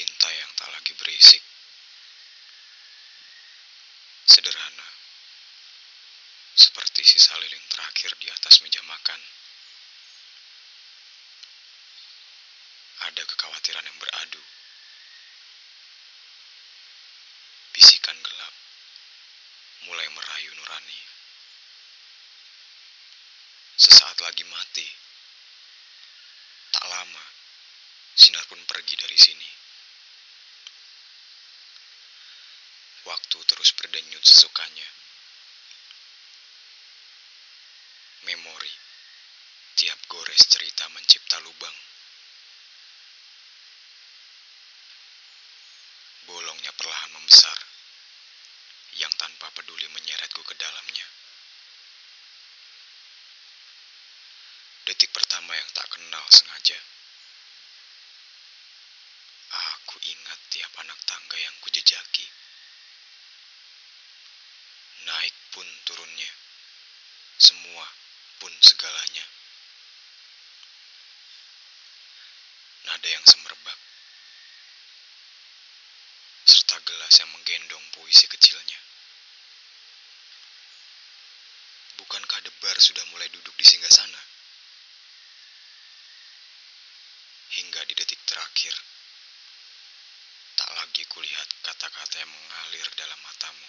cinta yang tak lagi berisik. Sederhana. Seperti sisa lilin terakhir di atas meja makan. Ada kekhawatiran yang beradu. Bisikan gelap mulai merayu nurani. Sesaat lagi mati. Tak lama, sinar pun pergi dari sini. Waktu terus berdenyut sesukanya. Memori, tiap gores cerita mencipta lubang. Bolongnya perlahan membesar, yang tanpa peduli menyeretku ke dalamnya. Detik pertama yang tak kenal sengaja. Aku ingat tiap anak tangga yang kujejaki. Naik pun turunnya. Semua pun segalanya. Nada yang semerbak. Serta gelas yang menggendong puisi kecilnya. Bukankah debar sudah mulai duduk di singgah sana? Hingga di detik terakhir, tak lagi kulihat kata-kata yang mengalir dalam matamu.